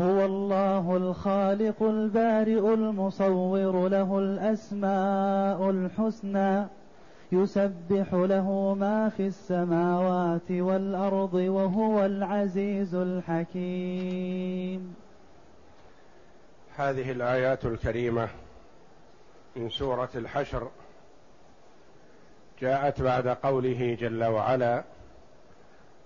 هو الله الخالق البارئ المصور له الأسماء الحسنى يسبح له ما في السماوات والأرض وهو العزيز الحكيم. هذه الآيات الكريمة من سورة الحشر جاءت بعد قوله جل وعلا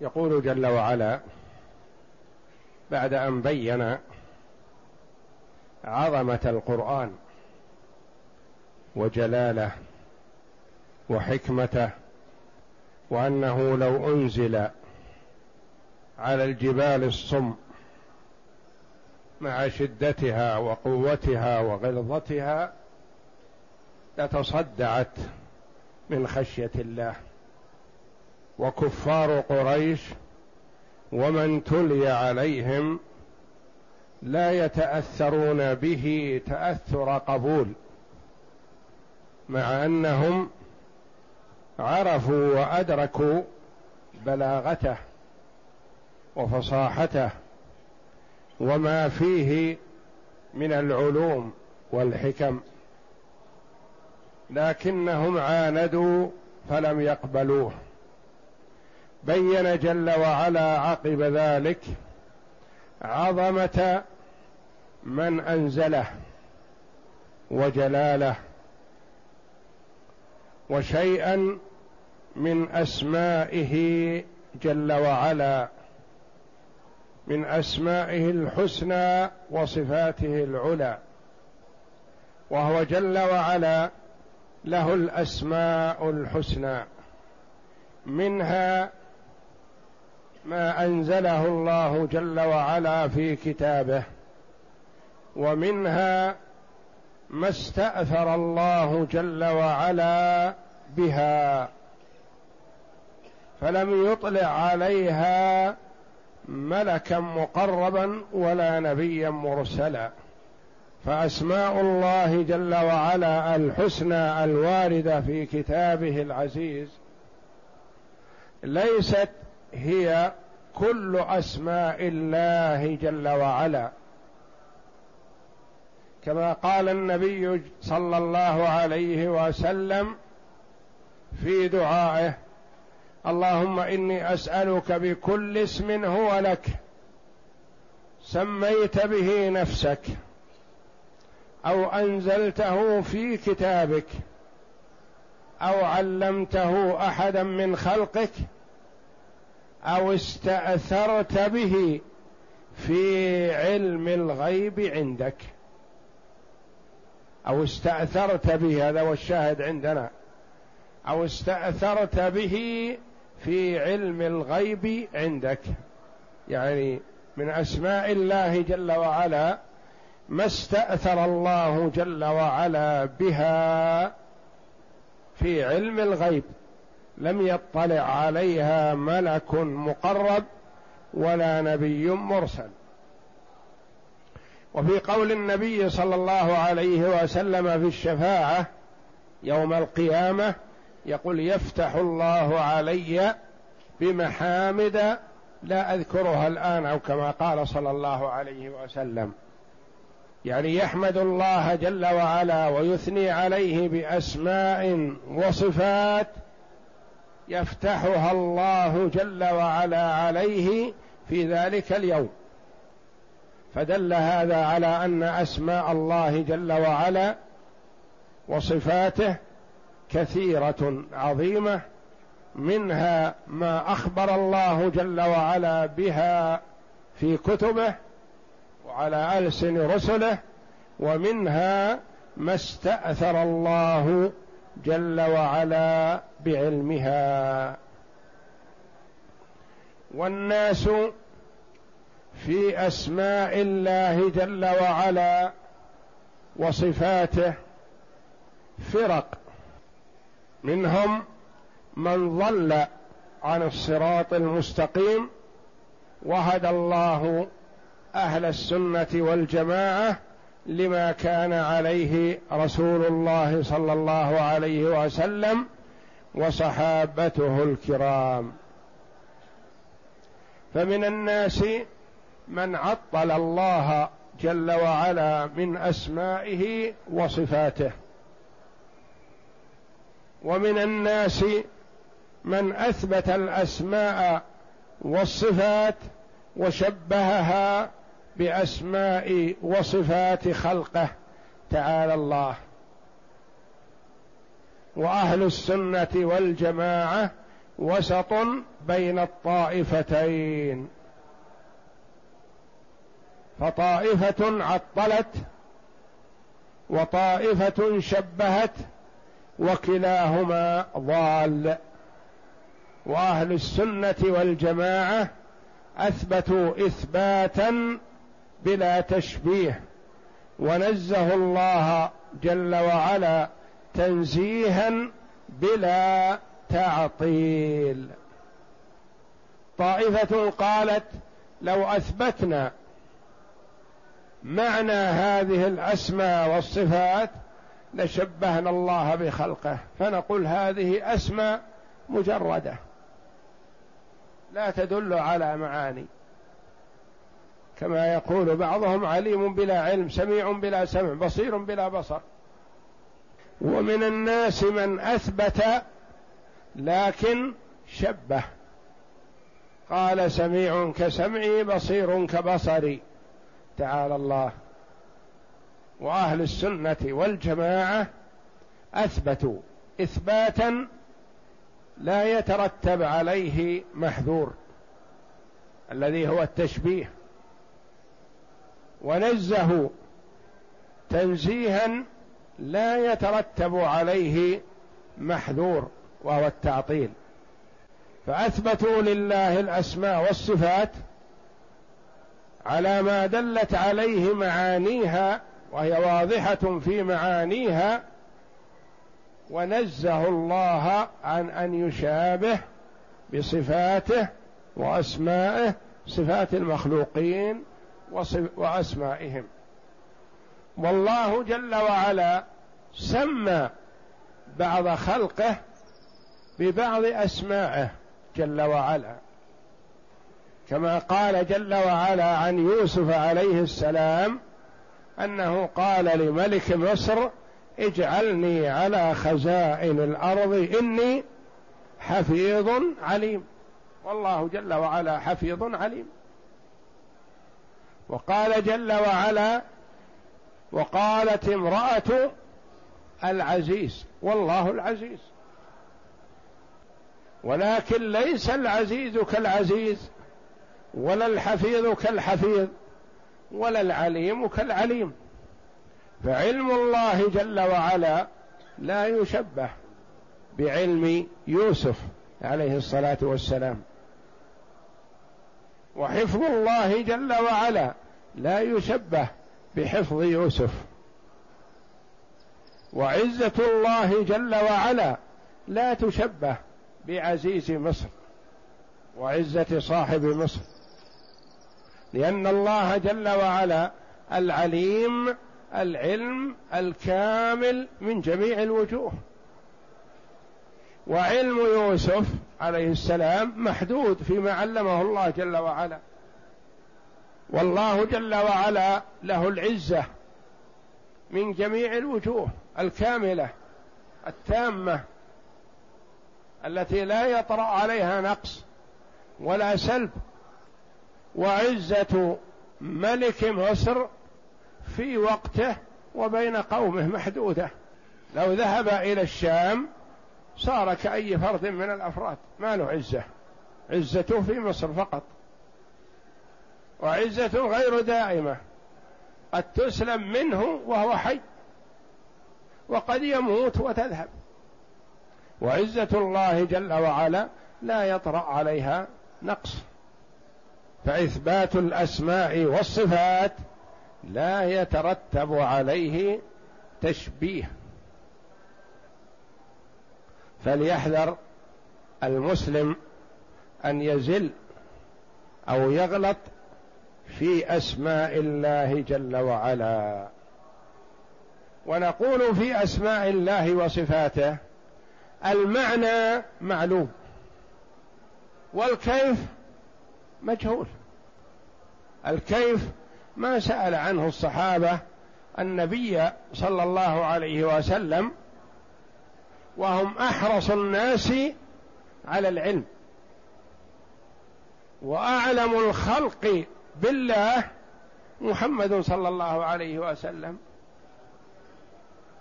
يقول جل وعلا بعد أن بين عظمة القرآن وجلاله وحكمته وأنه لو أنزل على الجبال الصم مع شدتها وقوتها وغلظتها لتصدعت من خشية الله. وكفار قريش ومن تلي عليهم لا يتأثرون به تأثر قبول مع أنهم عرفوا وأدركوا بلاغته وفصاحته وما فيه من العلوم والحكم لكنهم عاندوا فلم يقبلوه. بين جل وعلا عقب ذلك عظمة من أنزله وجلاله وشيئا من أسمائه جل وعلا من أسمائه الحسنى وصفاته العلى وهو جل وعلا له الأسماء الحسنى منها ما أنزله الله جل وعلا في كتابه ومنها ما استأثر الله جل وعلا بها فلم يطلع عليها ملكا مقربا ولا نبيا مرسلا. فأسماء الله جل وعلا الحسنى الواردة في كتابه العزيز ليست هي كل أسماء الله جل وعلا. كما قال النبي صلى الله عليه وسلم في دعائه اللهم إني أسألك بكل اسم هو لك سميت به نفسك أو أنزلته في كتابك أو علمته أحدا من خلقك أو استأثرت به في علم الغيب عندك. أو استأثرت به هذا هو الشاهد عندنا. أو استأثرت به في علم الغيب عندك. يعني من أسماء الله جل وعلا ما استأثر الله جل وعلا بها في علم الغيب. لم يطلع عليها ملك مقرب ولا نبي مرسل. وفي قول النبي صلى الله عليه وسلم في الشفاعة يوم القيامة يقول يفتح الله علي بمحامد لا أذكرها الآن أو كما قال صلى الله عليه وسلم. يعني يحمد الله جل وعلا ويثني عليه بأسماء وصفات يفتحها الله جل وعلا عليه في ذلك اليوم. فدل هذا على أن أسماء الله جل وعلا وصفاته كثيرة عظيمة منها ما أخبر الله جل وعلا بها في كتبه وعلى ألسن رسله ومنها ما استأثر الله جل وعلا بعلمها. والناس في أسماء الله جل وعلا وصفاته فرق. منهم من ضل عن الصراط المستقيم وهدى الله أهل السنة والجماعة لما كان عليه رسول الله صلى الله عليه وسلم وصحابته الكرام. فمن الناس من عطل الله جل وعلا من أسمائه وصفاته. ومن الناس من أثبت الأسماء والصفات وشبهها بأسماء وصفات خلقه تعالى الله. وأهل السنة والجماعة وسط بين الطائفتين. فطائفة عطلت وطائفة شبهت وكلاهما ضال. وأهل السنة والجماعة أثبتوا إثباتا بلا تشبيه. ونزه الله جل وعلا تنزيها بلا تعطيل. طائفة قالت لو أثبتنا معنى هذه الأسماء والصفات لشبهنا الله بخلقه فنقول هذه أسماء مجردة. لا تدل على معاني. كما يقول بعضهم عليم بلا علم سميع بلا سمع بصير بلا بصر. ومن الناس من أثبت لكن شبه. قال سميع كسمعي بصير كبصري. تعالى الله. وأهل السنة والجماعة أثبتوا إثباتا لا يترتب عليه محذور الذي هو التشبيه. ونزهوا تنزيها لا يترتب عليه محذور وهو التعطيل. فأثبتوا لله الأسماء والصفات على ما دلت عليه معانيها وهي واضحة في معانيها ونزه الله عن أن يشابه بصفاته وأسمائه صفات المخلوقين وأسمائهم. والله جل وعلا سمى بعض خلقه ببعض أسمائه جل وعلا. كما قال جل وعلا عن يوسف عليه السلام أنه قال لملك مصر اجعلني على خزائن الأرض إني حفيظ عليم. والله جل وعلا حفيظ عليم. وقال جل وعلا وقالت امرأة العزيز والله العزيز. ولكن ليس العزيز كالعزيز ولا الحفيظ كالحفيظ ولا العليم كالعليم. فعلم الله جل وعلا لا يشبه بعلم يوسف عليه الصلاة والسلام. وحفظ الله جل وعلا لا يشبه بحفظ يوسف. وعزة الله جل وعلا لا تشبه بعزيز مصر وعزة صاحب مصر. لأن الله جل وعلا العليم العلم الكامل من جميع الوجوه. وعلم يوسف عليه السلام محدود فيما علمه الله جل وعلا. والله جل وعلا له العزة من جميع الوجوه الكاملة التامة التي لا يطرأ عليها نقص ولا سلب. وعزة ملك مصر في وقته وبين قومه محدودة. لو ذهب إلى الشام صار كأي فرد من الأفراد. ما له عزة. عزته في مصر فقط. وعزة غير دائمة. قد تسلم منه وهو حي. وقد يموت وتذهب. وعزة الله جل وعلا لا يطرأ عليها نقص. فإثبات الأسماء والصفات لا يترتب عليه تشبيه. فليحذر المسلم أن يزل أو يغلط في أسماء الله جل وعلا. ونقول في أسماء الله وصفاته المعنى معلوم والكيف مجهول. الكيف ما سأل عنه الصحابة النبي صلى الله عليه وسلم وهم أحرص الناس على العلم. وأعلم الخلق بالله محمد صلى الله عليه وسلم.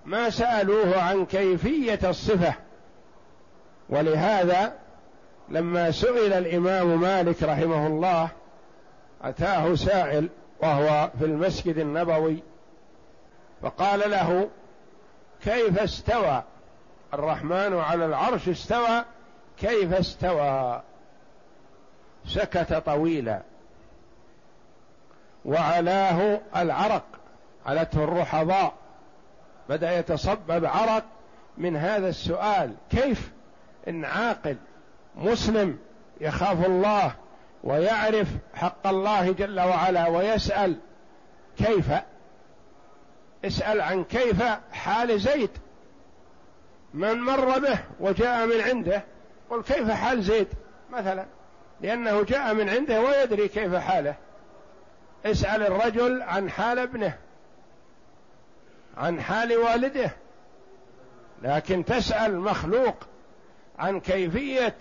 ما سألوه عن كيفية الصفة. ولهذا لما سئل الإمام مالك رحمه الله أتاه سائل وهو في المسجد النبوي فقال له كيف استوى الرحمن على العرش استوى كيف استوى؟ سكت طويلا. وعلاه العرق علته الرحضاء. بدأ يتصبب عرق من هذا السؤال. كيف؟ إن عاقل مسلم يخاف الله ويعرف حق الله جل وعلا ويسأل كيف؟ اسأل عن كيف حال زيد. من مر به وجاء من عنده قل كيف حال زيد؟ مثلا لأنه جاء من عنده ويدري كيف حاله. اسأل الرجل عن حال ابنه عن حال والده. لكن تسأل مخلوق عن كيفية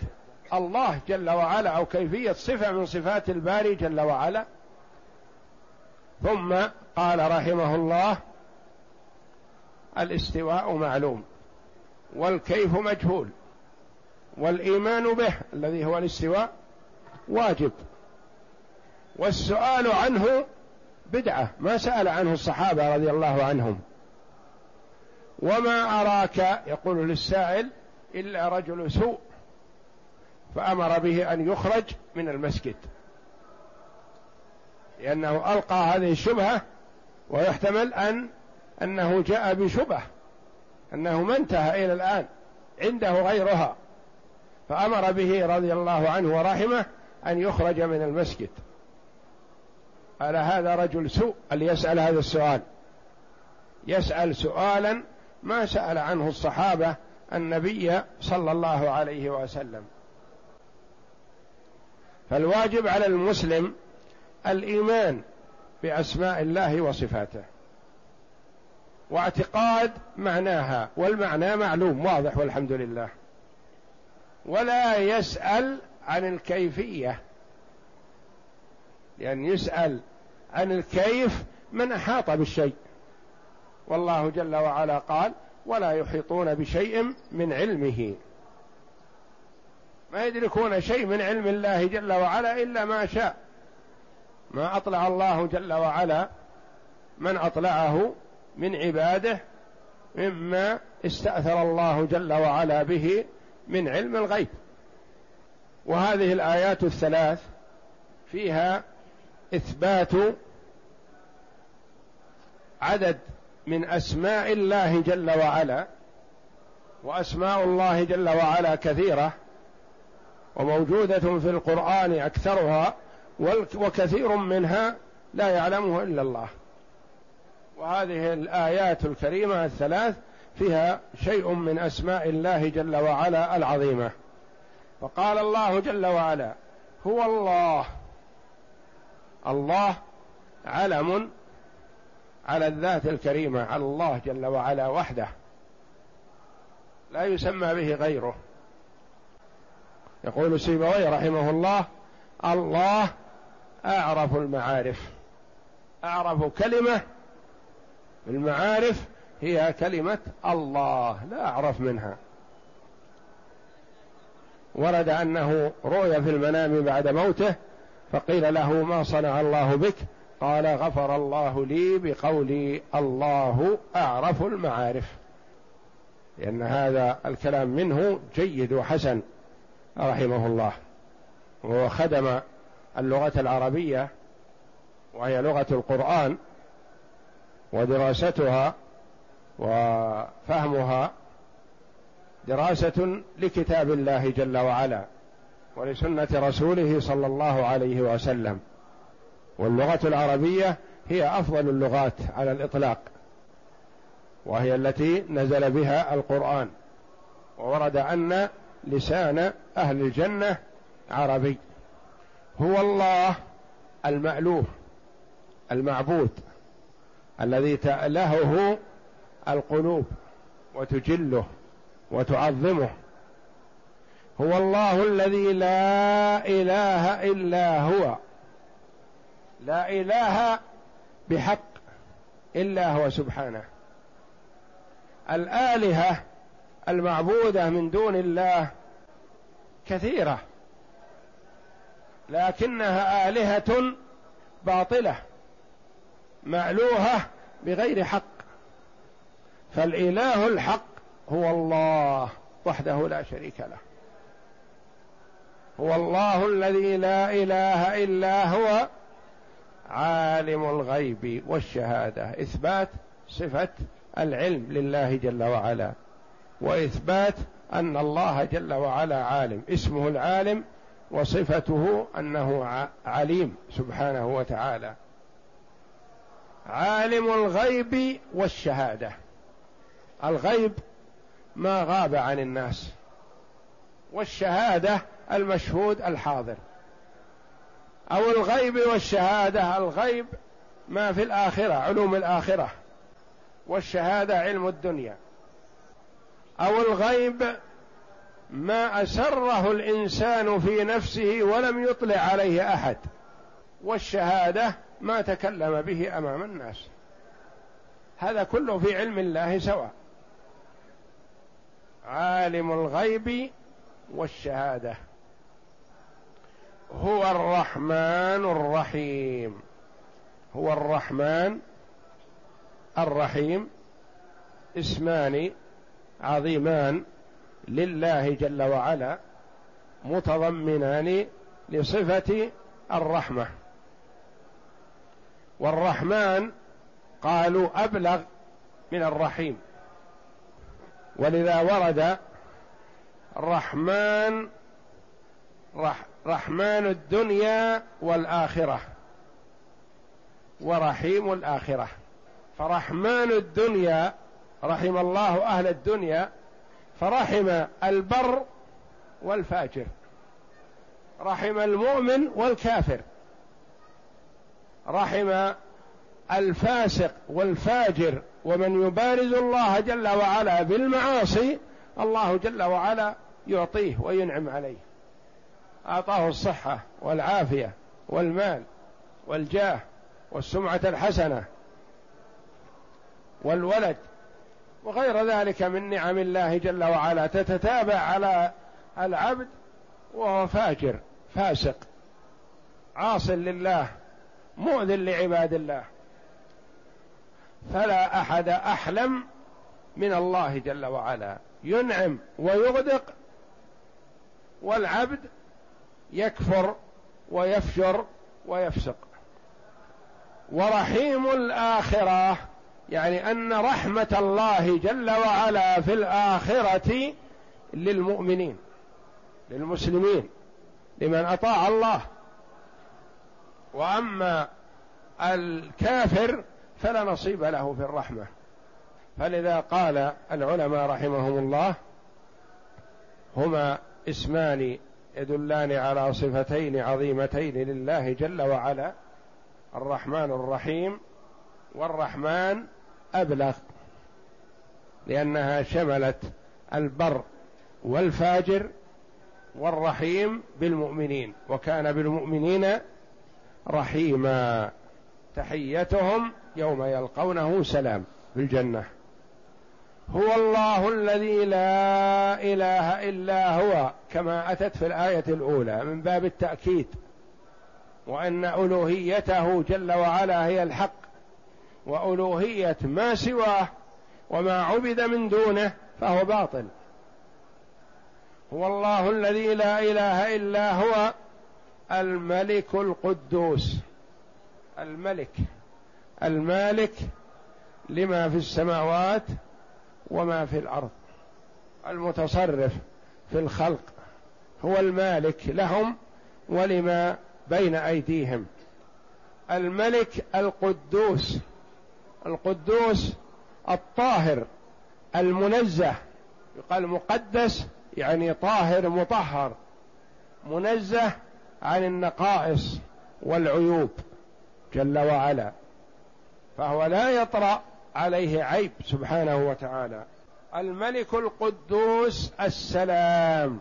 الله جل وعلا أو كيفية صفة من صفات الباري جل وعلا. ثم قال رحمه الله الاستواء معلوم. والكيف مجهول والإيمان به الذي هو الاستواء واجب والسؤال عنه بدعة ما سأل عنه الصحابة رضي الله عنهم وما أراك يقول للسائل إلا رجل سوء فأمر به أن يخرج من المسجد لأنه ألقى هذه الشبهة ويحتمل أن أنه جاء بشبهة أنه ما انتهى إلى الآن عنده غيرها. فأمر به رضي الله عنه ورحمه أن يخرج من المسجد. قال هذا رجل سوء اللي يسأل هذا السؤال. يسأل سؤالا ما سأل عنه الصحابة النبي صلى الله عليه وسلم. فالواجب على المسلم الإيمان بأسماء الله وصفاته. واعتقاد معناها والمعنى معلوم واضح والحمد لله. ولا يسأل عن الكيفية. لأن يسأل عن الكيف من أحاط بالشيء. والله جل وعلا قال ولا يحيطون بشيء من علمه. ما يدركون شيء من علم الله جل وعلا إلا ما شاء. ما أطلع الله جل وعلا من أطلعه من عباده مما استأثر الله جل وعلا به من علم الغيب. وهذه الآيات الثلاث فيها إثبات عدد من أسماء الله جل وعلا وأسماء الله جل وعلا كثيرة وموجودة في القرآن أكثرها وكثير منها لا يعلمه إلا الله. وهذه الآيات الكريمة الثلاث فيها شيء من أسماء الله جل وعلا العظيمة. فقال الله جل وعلا هو الله. الله علم على الذات الكريمة على الله جل وعلا وحده. لا يسمى به غيره. يقول سيبوي رحمه الله الله أعرف المعارف أعرف كلمة المعارف هي كلمة الله لا أعرف منها. ورد أنه رؤي في المنام بعد موته فقيل له ما صنع الله بك؟ قال غفر الله لي بقولي الله أعرف المعارف. لأن هذا الكلام منه جيد وحسن رحمه الله. وهو خدم اللغة العربية وهي لغة القرآن ودراستها وفهمها دراسة لكتاب الله جل وعلا ولسنة رسوله صلى الله عليه وسلم. واللغة العربية هي أفضل اللغات على الإطلاق وهي التي نزل بها القرآن وورد أن لسان أهل الجنة عربي. هو الله المألوه المعبود. الذي تألهه القلوب وتجله وتعظمه. هو الله الذي لا إله إلا هو. لا إله بحق إلا هو سبحانه. الآلهة المعبودة من دون الله كثيرة لكنها آلهة باطلة. مالوهه بغير حق. فالإله الحق هو الله وحده لا شريك له. هو الله الذي لا إله إلا هو عالم الغيب والشهادة. إثبات صفة العلم لله جل وعلا وإثبات أن الله جل وعلا عالم. اسمه العالم وصفته أنه عليم سبحانه وتعالى. عالم الغيب والشهادة. الغيب ما غاب عن الناس والشهادة المشهود الحاضر. أو الغيب والشهادة الغيب ما في الآخرة علوم الآخرة والشهادة علم الدنيا. أو الغيب ما أسره الإنسان في نفسه ولم يطلع عليه أحد والشهادة ما تكلم به أمام الناس. هذا كله في علم الله سواء. عالم الغيب والشهادة. هو الرحمن الرحيم. هو الرحمن الرحيم. اسمان عظيمان لله جل وعلا متضمنان لصفة الرحمة. والرحمن قالوا أبلغ من الرحيم. ولذا ورد رحمن رح رحمن الدنيا والآخرة ورحيم الآخرة. فرحمن الدنيا رحم الله أهل الدنيا فرحم البر والفاجر رحم المؤمن والكافر. رحم الفاسق والفاجر ومن يبارز الله جل وعلا بالمعاصي الله جل وعلا يعطيه وينعم عليه. أعطاه الصحة والعافية والمال والجاه والسمعة الحسنة والولد. وغير ذلك من نعم الله جل وعلا. تتتابع على العبد وهو فاجر فاسق عاص لله. مؤذن لعباد الله. فلا أحد أحلم من الله جل وعلا. ينعم ويغدق والعبد يكفر ويفجر ويفسق. ورحيم الآخرة يعني أن رحمة الله جل وعلا في الآخرة للمؤمنين للمسلمين لمن أطاع الله. وأما الكافر فلا نصيب له في الرحمة. فلذا قال العلماء رحمهم الله هما اسمان يدلان على صفتين عظيمتين لله جل وعلا الرحمن الرحيم والرحمن أبلغ لأنها شملت البر والفاجر والرحيم بالمؤمنين وكان بالمؤمنين رحيما تحيتهم يوم يلقونه سلام في الجنة. هو الله الذي لا إله إلا هو كما أتت في الآية الأولى من باب التأكيد وأن ألوهيته جل وعلا هي الحق وألوهية ما سواه وما عبد من دونه فهو باطل. هو الله الذي لا إله إلا هو الملك القدوس. الملك. المالك لما في السماوات وما في الأرض. المتصرف في الخلق. هو المالك لهم ولما بين أيديهم. الملك القدوس. القدوس الطاهر المنزه. يقال مقدس يعني طاهر مطهر. منزه عن النقائص والعيوب جل وعلا فهو لا يطرأ عليه عيب سبحانه وتعالى. الملك القدوس السلام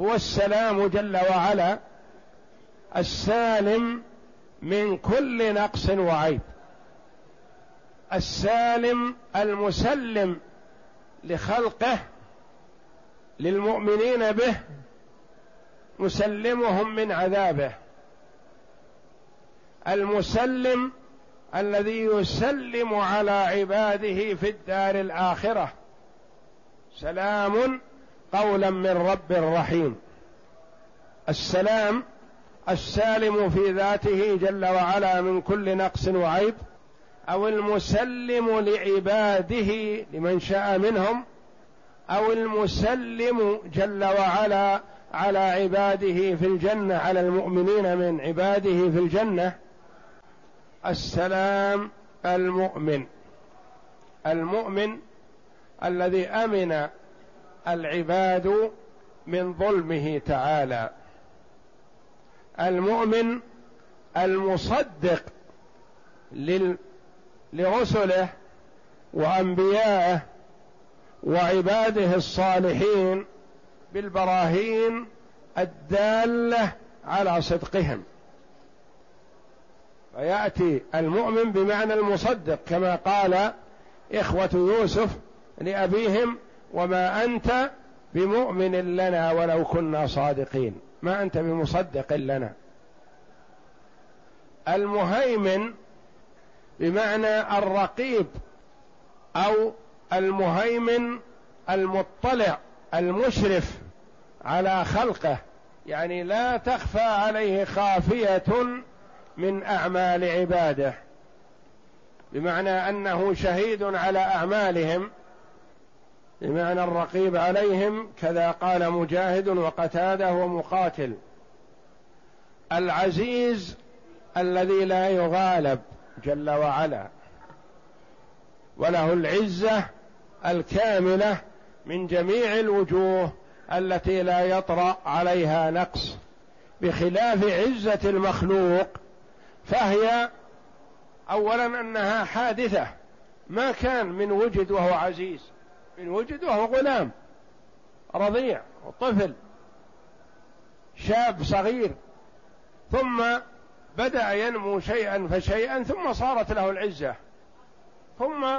هو السلام جل وعلا السالم من كل نقص وعيب السالم المسلم لخلقه للمؤمنين به مسلمهم من عذابه. المسلم الذي يسلم على عباده في الدار الآخرة. سلام قولا من رب رحيم. السلام السالم في ذاته جل وعلا من كل نقص وعيب أو المسلم لعباده لمن شاء منهم أو المسلم جل وعلا على عباده في الجنة على المؤمنين من عباده في الجنة. السلام المؤمن. المؤمن الذي أمن العباد من ظلمه تعالى. المؤمن المصدق لل لرسله وأنبيائه وعباده الصالحين بالبراهين الدالة على صدقهم. فيأتي المؤمن بمعنى المصدق كما قال إخوة يوسف لأبيهم وما أنت بمؤمن لنا ولو كنا صادقين. ما أنت بمصدق لنا. المهيمن بمعنى الرقيب أو المهيمن المطلع المشرف. على خلقه. يعني لا تخفى عليه خافية من أعمال عباده. بمعنى أنه شهيد على أعمالهم. بمعنى الرقيب عليهم كذا قال مجاهد وقتاده ومقاتل العزيز الذي لا يغالب جل وعلا. وله العزة الكاملة من جميع الوجوه التي لا يطرأ عليها نقص بخلاف عزة المخلوق فهي اولا أنها حادثة ما كان من وجد وهو عزيز من وجد وهو غلام رضيع طفل شاب صغير ثم بدأ ينمو شيئا فشيئا ثم صارت له العزة ثم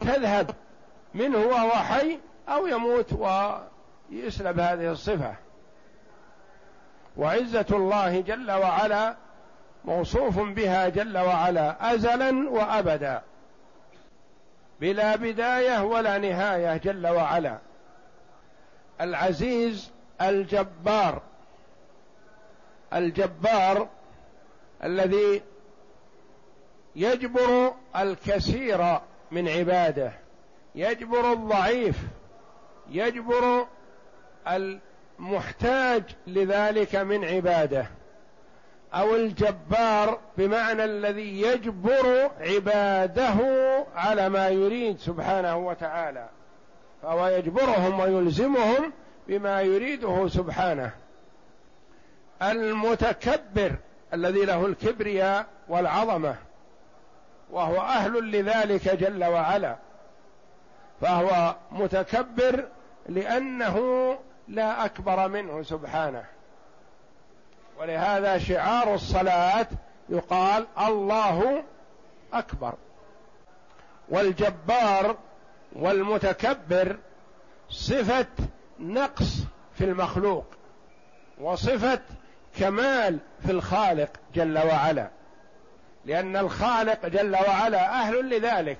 تذهب منه وهو حي أو يموت ويسلب هذه الصفة. وعزة الله جل وعلا موصوف بها جل وعلا أزلا وأبدا. بلا بداية ولا نهاية جل وعلا. العزيز الجبار. الجبار الذي يجبر الكثير من عباده. يجبر الضعيف يجبر المحتاج لذلك من عباده أو الجبار بمعنى الذي يجبر عباده على ما يريد سبحانه وتعالى فهو يجبرهم ويلزمهم بما يريده سبحانه. المتكبر الذي له الكبرياء والعظمة وهو أهل لذلك جل وعلا. فهو متكبر لأنه لا أكبر منه سبحانه. ولهذا شعار الصلاة يقال الله أكبر. والجبار والمتكبر صفة نقص في المخلوق وصفة كمال في الخالق جل وعلا. لأن الخالق جل وعلا أهل لذلك.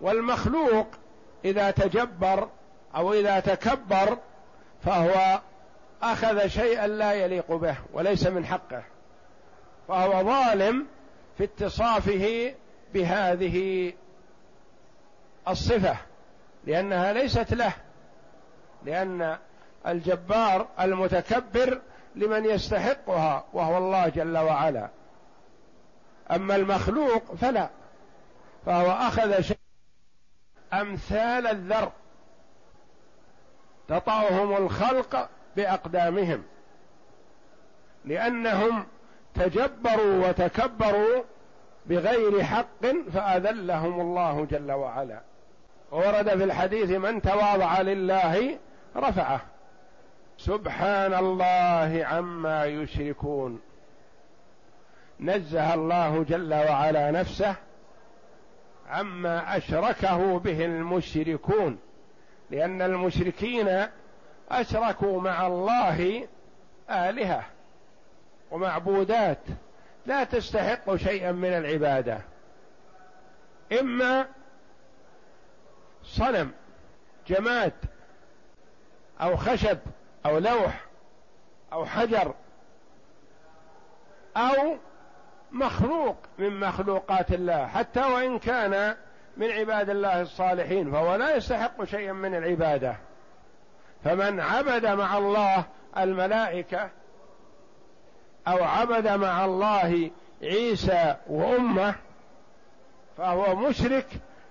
والمخلوق إذا تجبر أو إذا تكبر فهو أخذ شيئا لا يليق به وليس من حقه فهو ظالم في اتصافه بهذه الصفة لأنها ليست له لأن الجبار المتكبر لمن يستحقها وهو الله جل وعلا. أما المخلوق فلا فهو أخذ شيء أمثال الذر. تطأهم الخلق بأقدامهم. لأنهم تجبروا وتكبروا بغير حق فأذلهم الله جل وعلا. ورد في الحديث من تواضع لله رفعه. سبحان الله عما يشركون. نزه الله جل وعلا نفسه عما أشركه به المشركون لأن المشركين أشركوا مع الله آلهة ومعبودات لا تستحق شيئا من العبادة إما صنم جماد أو خشب أو لوح أو حجر أو مخلوق من مخلوقات الله حتى وإن كان من عباد الله الصالحين فهو لا يستحق شيئا من العبادة. فمن عبد مع الله الملائكة أو عبد مع الله عيسى وأمه فهو مشرك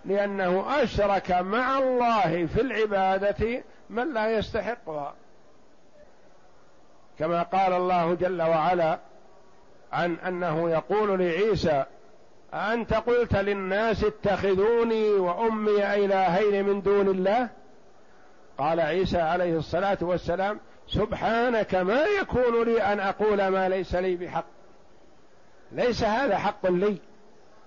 لأنه أشرك مع الله في العبادة من لا يستحقها. كما قال الله جل وعلا عن أنه يقول لعيسى أأنت قلت للناس اتخذوني وأمي إلهين من دون الله؟ قال عيسى عليه الصلاة والسلام سبحانك ما يكون لي أن أقول ما ليس لي بحق. ليس هذا حق لي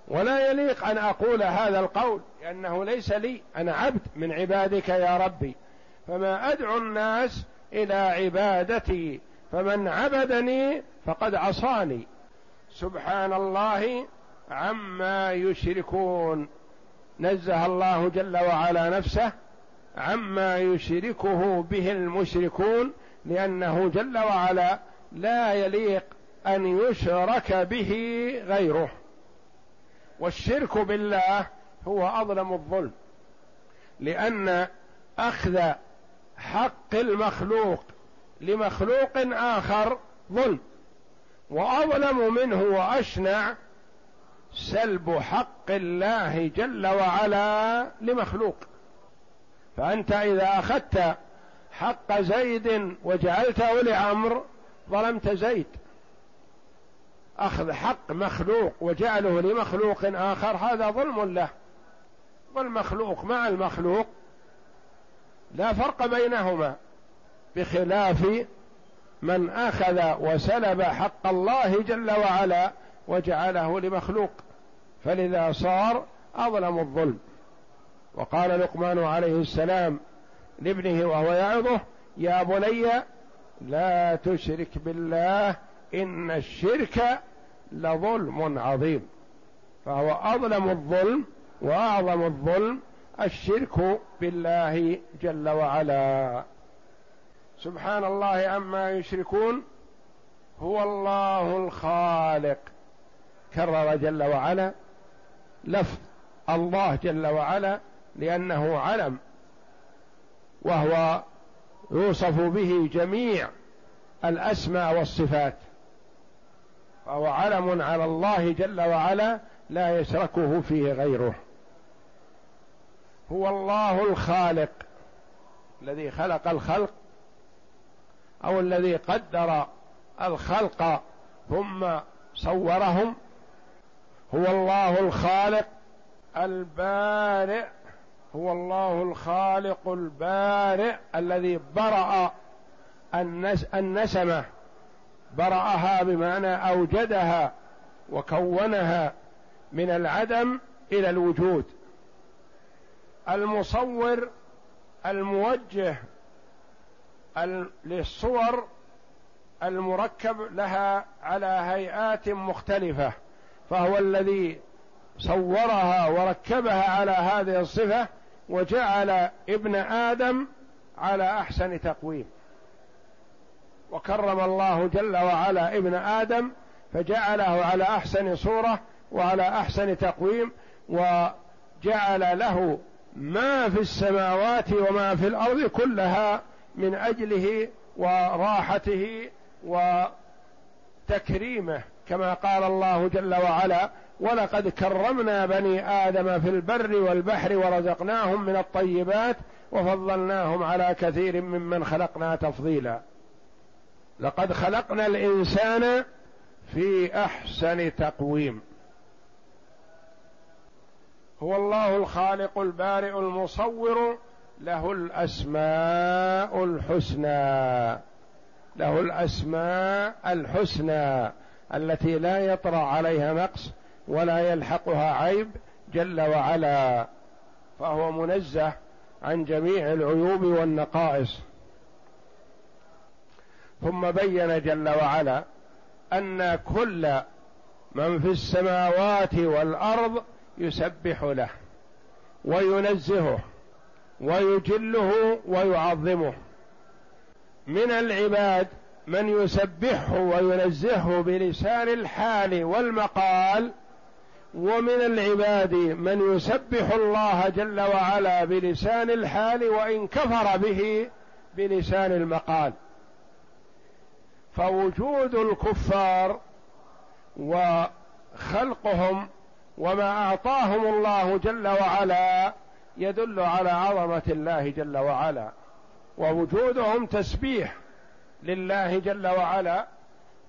ولا يليق أن أقول هذا القول لأنه ليس لي أنا عبد من عبادك يا ربي. فما أدعو الناس إلى عبادتي فمن عبدني فقد عصاني. سبحان الله عما يشركون. نزه الله جل وعلا نفسه عما يشركه به المشركون لأنه جل وعلا لا يليق أن يشرك به غيره. والشرك بالله هو أظلم الظلم لأن أخذ حق المخلوق لمخلوق آخر ظلم. وأظلم منه وأشنع سلب حق الله جل وعلا لمخلوق. فأنت إذا أخذت حق زيد وجعلته لعمر ظلمت زيد. أخذ حق مخلوق وجعله لمخلوق آخر هذا ظلم له. والمخلوق مع المخلوق لا فرق بينهما بخلاف من آخذ وسلب حق الله جل وعلا وجعله لمخلوق فلذا صار أظلم الظلم. وقال لقمان عليه السلام لابنه وهو يعظه يا بني لا تشرك بالله إن الشرك لظلم عظيم. فهو أظلم الظلم وأعظم الظلم الشرك بالله جل وعلا. سبحان الله عما يشركون هو الله الخالق. كرر جل وعلا لفظ الله جل وعلا لأنه علم وهو يوصف به جميع الأسماء والصفات. فهو علم على الله جل وعلا لا يشركه فيه غيره. هو الله الخالق الذي خلق الخلق أو الذي قدر الخلق ثم صورهم هو الله الخالق البارئ هو الله الخالق البارئ الذي برأ النسمة برأها بمعنى أوجدها وكونها من العدم إلى الوجود. المصور الموجه للصور المركب لها على هيئات مختلفة فهو الذي صورها وركبها على هذه الصفة وجعل ابن آدم على أحسن تقويم. وكرم الله جل وعلا ابن آدم فجعله على أحسن صورة وعلى أحسن تقويم وجعل له ما في السماوات وما في الأرض كلها من أجله وراحته وتكريمه كما قال الله جل وعلا ولقد كرمنا بني آدم في البر والبحر ورزقناهم من الطيبات وفضلناهم على كثير ممن خلقنا تفضيلا. لقد خلقنا الإنسان في أحسن تقويم. هو الله الخالق البارئ المصور له الأسماء الحسنى. له الأسماء الحسنى التي لا يطرأ عليها نقص ولا يلحقها عيب جل وعلا. فهو منزه عن جميع العيوب والنقائص. ثم بين جل وعلا أن كل من في السماوات والأرض يسبح له وينزهه. ويجله ويعظمه. من العباد من يسبحه وينزهه بلسان الحال والمقال ومن العباد من يسبح الله جل وعلا بلسان الحال وإن كفر به بلسان المقال. فوجود الكفار وخلقهم وما أعطاهم الله جل وعلا يدل على عظمة الله جل وعلا ووجودهم تسبيح لله جل وعلا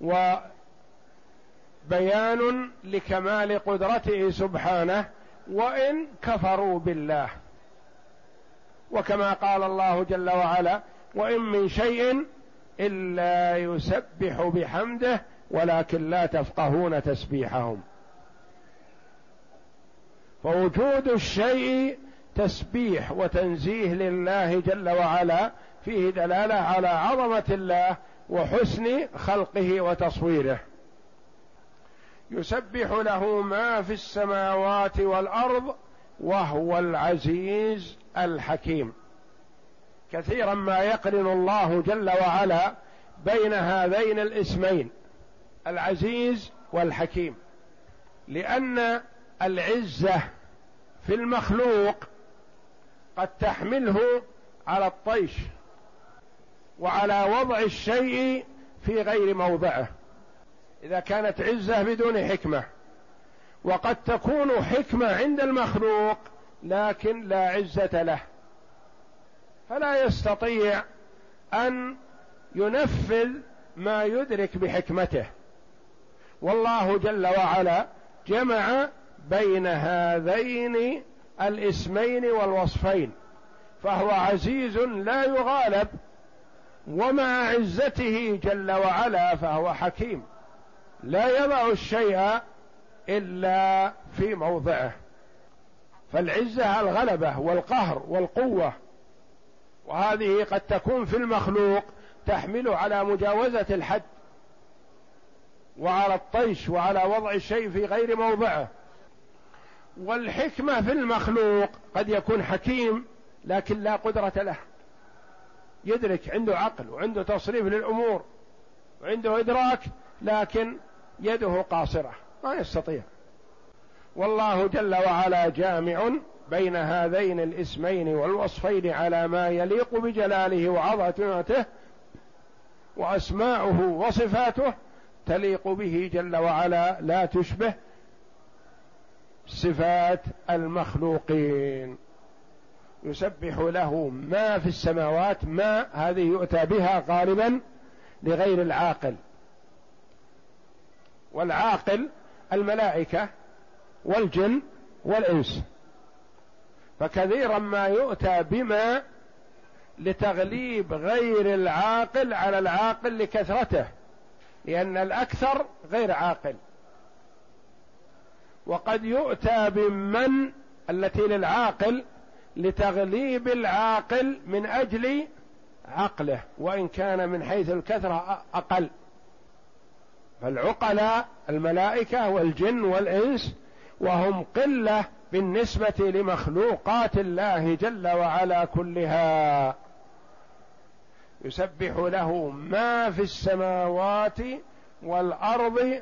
وبيان لكمال قدرته سبحانه وإن كفروا بالله. وكما قال الله جل وعلا وإن من شيء إلا يسبح بحمده ولكن لا تفقهون تسبيحهم. فوجود الشيء تسبيح وتنزيه لله جل وعلا فيه دلالة على عظمة الله وحسن خلقه وتصويره. يسبح له ما في السماوات والأرض وهو العزيز الحكيم. كثيرا ما يقرن الله جل وعلا بين هذين الاسمين العزيز والحكيم لأن العزة في المخلوق قد تحمله على الطيش وعلى وضع الشيء في غير موضعه. إذا كانت عزة بدون حكمة. وقد تكون حكمة عند المخلوق لكن لا عزة له. فلا يستطيع أن ينفذ ما يدرك بحكمته. والله جل وعلا جمع بين هذين الاسمين والوصفين فهو عزيز لا يغالب ومع عزته جل وعلا فهو حكيم لا يضع الشيء إلا في موضعه. فالعزة الغلبة والقهر والقوة وهذه قد تكون في المخلوق تحمل على مجاوزة الحد وعلى الطيش وعلى وضع الشيء في غير موضعه. والحكمة في المخلوق قد يكون حكيم لكن لا قدرة له. يدرك عنده عقل وعنده تصريف للأمور وعنده إدراك لكن يده قاصرة ما يستطيع. والله جل وعلا جامع بين هذين الاسمين والوصفين على ما يليق بجلاله وعظمته وأسماؤه وصفاته تليق به جل وعلا لا تشبه. صفات المخلوقين. يسبح له ما في السماوات ما هذه يؤتى بها غالبا لغير العاقل. والعاقل الملائكة والجن والإنس. فكثيرا ما يؤتى بما لتغليب غير العاقل على العاقل لكثرته لأن الأكثر غير عاقل. وقد يؤتى بمن التي للعاقل لتغليب العاقل من أجل عقله وإن كان من حيث الكثرة أقل. فالعقلاء الملائكة والجن والإنس وهم قلة بالنسبة لمخلوقات الله جل وعلا كلها. يسبح له ما في السماوات والأرض